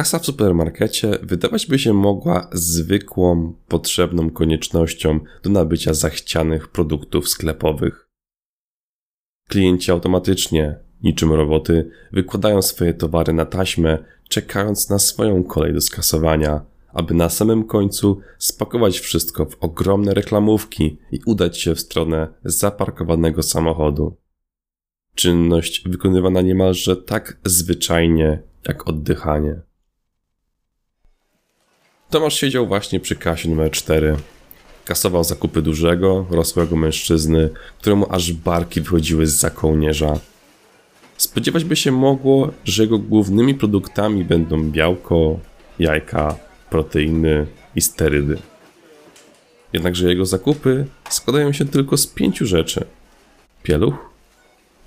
Kasa w supermarkecie wydawać by się mogła zwykłą, potrzebną koniecznością do nabycia zachcianych produktów sklepowych. Klienci automatycznie, niczym roboty, wykładają swoje towary na taśmę, czekając na swoją kolej do skasowania, aby na samym końcu spakować wszystko w ogromne reklamówki i udać się w stronę zaparkowanego samochodu. Czynność wykonywana niemalże tak zwyczajnie jak oddychanie. Tomasz siedział właśnie przy kasie numer 4. Kasował zakupy dużego, rosłego mężczyzny, któremu aż barki wychodziły z za kołnierza. Spodziewać by się mogło, że jego głównymi produktami będą białko, jajka, proteiny i sterydy. Jednakże jego zakupy składają się tylko z pięciu rzeczy: pieluch,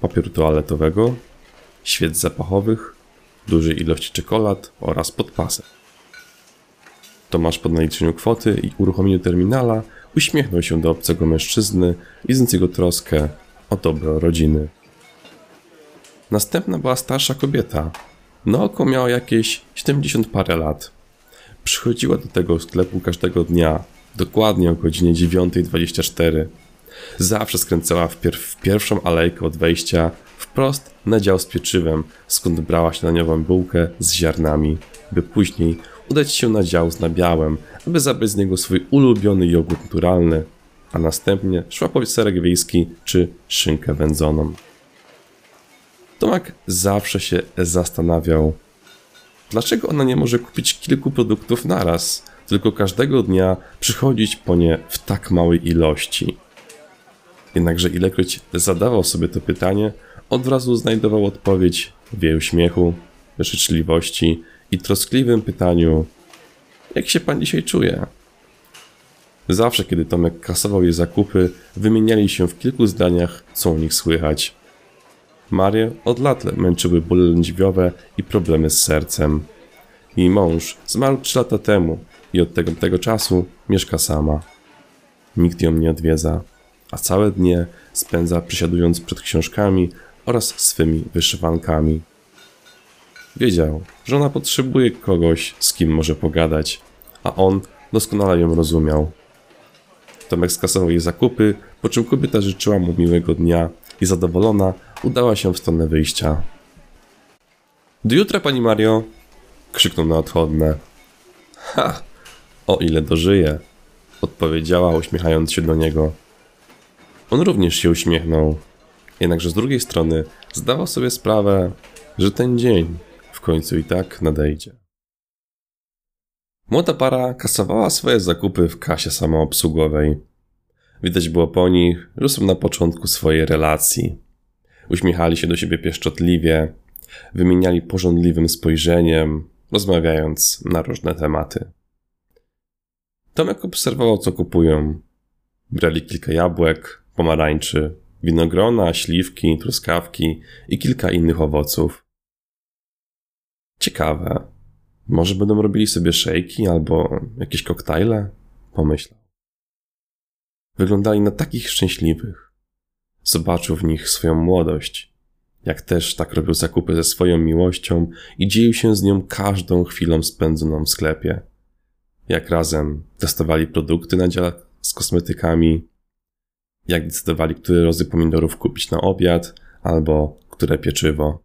papieru toaletowego, świec zapachowych, dużej ilości czekolad oraz podpasek. Tomasz po naliczeniu kwoty i uruchomieniu terminala uśmiechnął się do obcego mężczyzny, widząc jego troskę o dobro rodziny. Następna była starsza kobieta. Na oko miała jakieś 70 parę lat. Przychodziła do tego sklepu każdego dnia, dokładnie o godzinie 9.24. Zawsze skręcała wpierw w pierwszą alejkę od wejścia, wprost na dział z pieczywem, skąd brała śniadaniową bułkę z ziarnami, by później udać się na dział z nabiałem, aby zabrać z niego swój ulubiony jogurt naturalny, a następnie szła po serek wiejski czy szynkę wędzoną. Tomek zawsze się zastanawiał, dlaczego ona nie może kupić kilku produktów naraz, tylko każdego dnia przychodzić po nie w tak małej ilości. Jednakże ilekroć zadawał sobie to pytanie, od razu znajdował odpowiedź w jej uśmiechu, życzliwości i troskliwym pytaniu: Jak się pan dzisiaj czuje? Zawsze, kiedy Tomek kasował jej zakupy, wymieniali się w kilku zdaniach, co u nich słychać. Marię od lat męczyły bóle lędźwiowe i problemy z sercem. Jej mąż zmarł trzy lata temu i od tego, tego czasu mieszka sama. Nikt ją nie odwiedza, a całe dnie spędza przysiadując przed książkami oraz swymi wyszywankami. Wiedział, że ona potrzebuje kogoś, z kim może pogadać, a on doskonale ją rozumiał. Tomek skasował jej zakupy, po czym kobieta życzyła mu miłego dnia i zadowolona udała się w stronę wyjścia. Do jutra, pani Mario! krzyknął na odchodne. Ha! O ile dożyje! odpowiedziała, uśmiechając się do niego. On również się uśmiechnął, jednakże z drugiej strony zdawał sobie sprawę, że ten dzień końcu i tak nadejdzie. Młoda para kasowała swoje zakupy w kasie samoobsługowej. Widać było po nich, że są na początku swojej relacji. Uśmiechali się do siebie pieszczotliwie, wymieniali porządliwym spojrzeniem, rozmawiając na różne tematy. Tomek obserwował, co kupują. Brali kilka jabłek, pomarańczy, winogrona, śliwki, truskawki i kilka innych owoców. Ciekawe. Może będą robili sobie szejki albo jakieś koktajle? Pomyślał. Wyglądali na takich szczęśliwych. Zobaczył w nich swoją młodość. Jak też tak robił zakupy ze swoją miłością i dzielił się z nią każdą chwilą spędzoną w sklepie. Jak razem testowali produkty na dziale z kosmetykami, jak decydowali, który rodzaj pomidorów kupić na obiad albo które pieczywo.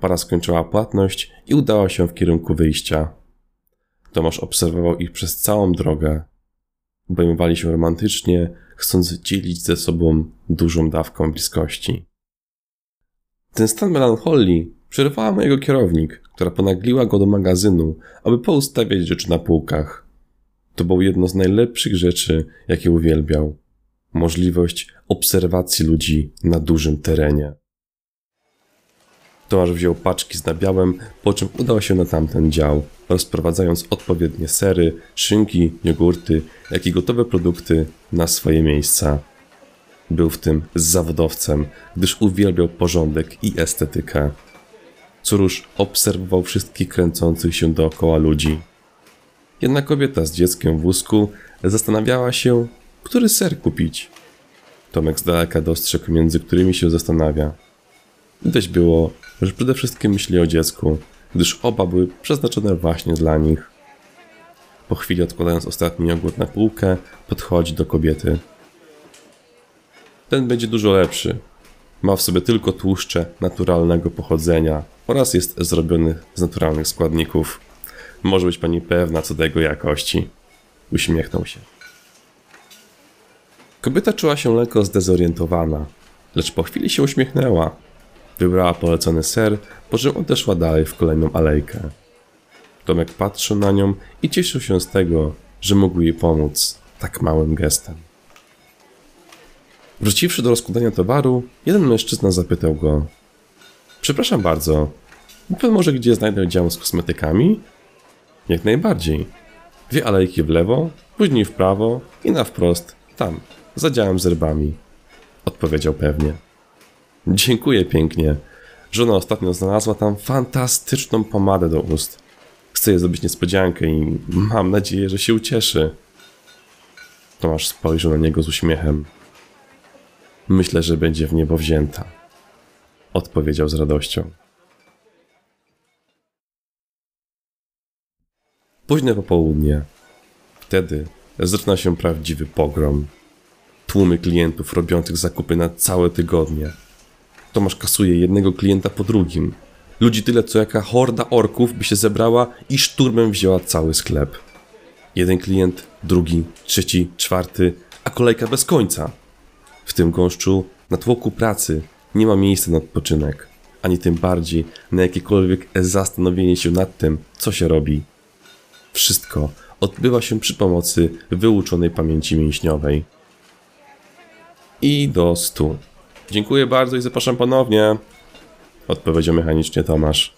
Para skończyła płatność i udała się w kierunku wyjścia. Tomasz obserwował ich przez całą drogę. Obejmowali się romantycznie, chcąc dzielić ze sobą dużą dawką bliskości. Ten stan melancholii przerwała mojego kierownik, która ponagliła go do magazynu, aby poustawiać rzeczy na półkach. To było jedno z najlepszych rzeczy, jakie uwielbiał. Możliwość obserwacji ludzi na dużym terenie. Tomasz wziął paczki z nabiałem, po czym udał się na tamten dział, rozprowadzając odpowiednie sery, szynki, jogurty, jak i gotowe produkty na swoje miejsca. Był w tym zawodowcem, gdyż uwielbiał porządek i estetykę. Córusz obserwował wszystkich kręcących się dookoła ludzi. Jedna kobieta z dzieckiem w wózku zastanawiała się, który ser kupić. Tomek z daleka dostrzegł, między którymi się zastanawia. Widać było, że przede wszystkim myśli o dziecku, gdyż oba były przeznaczone właśnie dla nich. Po chwili odkładając ostatni jogurt na półkę, podchodzi do kobiety. Ten będzie dużo lepszy. Ma w sobie tylko tłuszcze naturalnego pochodzenia oraz jest zrobiony z naturalnych składników. Może być pani pewna co do jego jakości. Uśmiechnął się. Kobieta czuła się lekko zdezorientowana, lecz po chwili się uśmiechnęła. Wybrała polecony ser, po czym odeszła dalej w kolejną alejkę. Tomek patrzył na nią i cieszył się z tego, że mógł jej pomóc tak małym gestem. Wróciwszy do rozkładania towaru, jeden mężczyzna zapytał go: Przepraszam bardzo, wie pan może gdzie znajdę dział z kosmetykami? Jak najbardziej. Dwie alejki w lewo, później w prawo i na wprost, tam, za działem z rybami. Odpowiedział pewnie. Dziękuję pięknie. Żona ostatnio znalazła tam fantastyczną pomadę do ust. Chcę jej zrobić niespodziankę i mam nadzieję, że się ucieszy. Tomasz spojrzał na niego z uśmiechem. Myślę, że będzie w niebo wzięta. Odpowiedział z radością. Późne popołudnie. Wtedy zaczyna się prawdziwy pogrom. Tłumy klientów robiących zakupy na całe tygodnie. Tomasz kasuje jednego klienta po drugim. Ludzi tyle, co jaka horda orków by się zebrała i szturmem wzięła cały sklep. Jeden klient, drugi, trzeci, czwarty, a kolejka bez końca. W tym gąszczu, na tłoku pracy, nie ma miejsca na odpoczynek, ani tym bardziej na jakiekolwiek zastanowienie się nad tym, co się robi. Wszystko odbywa się przy pomocy wyuczonej pamięci mięśniowej. I do stu. Dziękuję bardzo i zapraszam ponownie, odpowiedział mechanicznie Tomasz.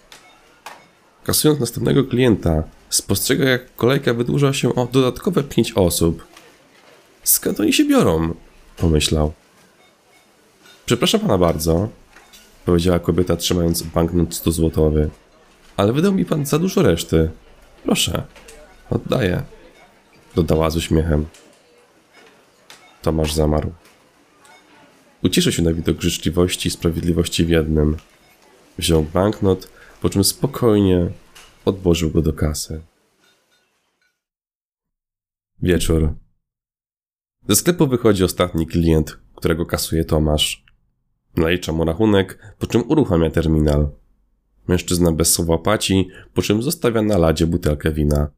Kasując następnego klienta, spostrzega jak kolejka wydłuża się o dodatkowe pięć osób. Skąd oni się biorą? pomyślał. Przepraszam pana bardzo, powiedziała kobieta trzymając banknot 100 złotowy. Ale wydał mi pan za dużo reszty. Proszę, oddaję, dodała z uśmiechem. Tomasz zamarł. Ucieszył się na widok życzliwości i sprawiedliwości w jednym. Wziął banknot, po czym spokojnie odłożył go do kasy. Wieczór. Ze sklepu wychodzi ostatni klient, którego kasuje Tomasz. Nalicza mu rachunek, po czym uruchamia terminal. Mężczyzna bez słowa płaci, po czym zostawia na ladzie butelkę wina.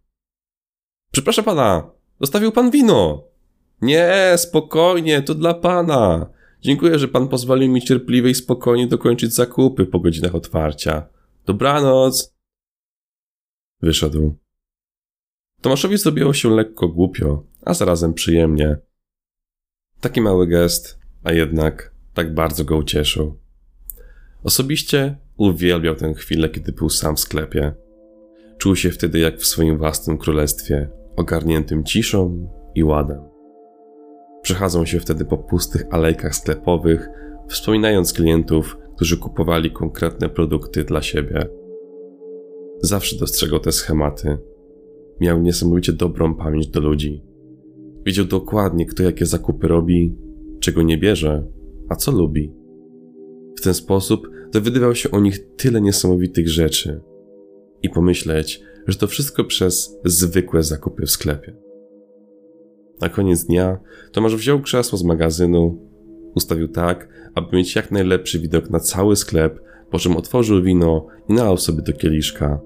Przepraszam pana, zostawił pan wino! Nie, spokojnie, to dla pana. Dziękuję, że pan pozwolił mi cierpliwie i spokojnie dokończyć zakupy po godzinach otwarcia. Dobranoc! Wyszedł. Tomaszowi zrobiło się lekko głupio, a zarazem przyjemnie. Taki mały gest, a jednak tak bardzo go ucieszył. Osobiście uwielbiał tę chwilę, kiedy był sam w sklepie. Czuł się wtedy jak w swoim własnym królestwie, ogarniętym ciszą i ładem. Przechadzą się wtedy po pustych alejkach sklepowych, wspominając klientów, którzy kupowali konkretne produkty dla siebie. Zawsze dostrzegał te schematy. Miał niesamowicie dobrą pamięć do ludzi. Wiedział dokładnie, kto jakie zakupy robi, czego nie bierze, a co lubi. W ten sposób dowiadywał się o nich tyle niesamowitych rzeczy. I pomyśleć, że to wszystko przez zwykłe zakupy w sklepie. Na koniec dnia Tomasz wziął krzesło z magazynu, ustawił tak, aby mieć jak najlepszy widok na cały sklep, po czym otworzył wino i nalał sobie do kieliszka.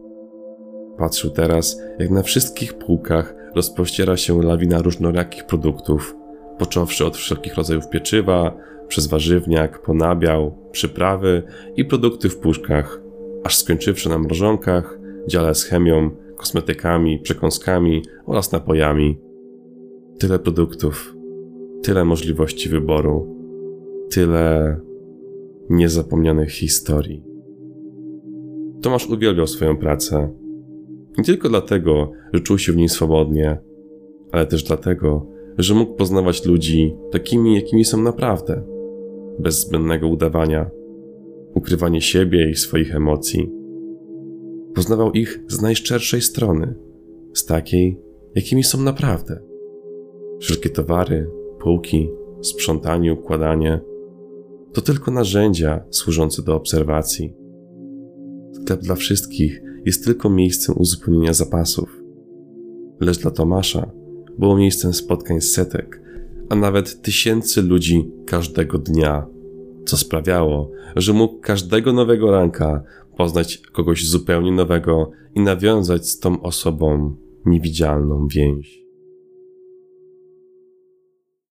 Patrzył teraz, jak na wszystkich półkach rozpościera się lawina różnorakich produktów, począwszy od wszelkich rodzajów pieczywa, przez warzywniak, ponabiał, przyprawy i produkty w puszkach, aż skończywszy na mrożonkach, dziale z chemią, kosmetykami, przekąskami oraz napojami. Tyle produktów, tyle możliwości wyboru, tyle niezapomnianych historii. Tomasz uwielbiał swoją pracę. Nie tylko dlatego, że czuł się w niej swobodnie, ale też dlatego, że mógł poznawać ludzi takimi, jakimi są naprawdę, bez zbędnego udawania, ukrywania siebie i swoich emocji. Poznawał ich z najszczerszej strony, z takiej, jakimi są naprawdę. Wszelkie towary, półki, sprzątanie, układanie to tylko narzędzia służące do obserwacji. Sklep dla wszystkich jest tylko miejscem uzupełnienia zapasów. Lecz dla Tomasza było miejscem spotkań setek, a nawet tysięcy ludzi każdego dnia, co sprawiało, że mógł każdego nowego ranka poznać kogoś zupełnie nowego i nawiązać z tą osobą niewidzialną więź.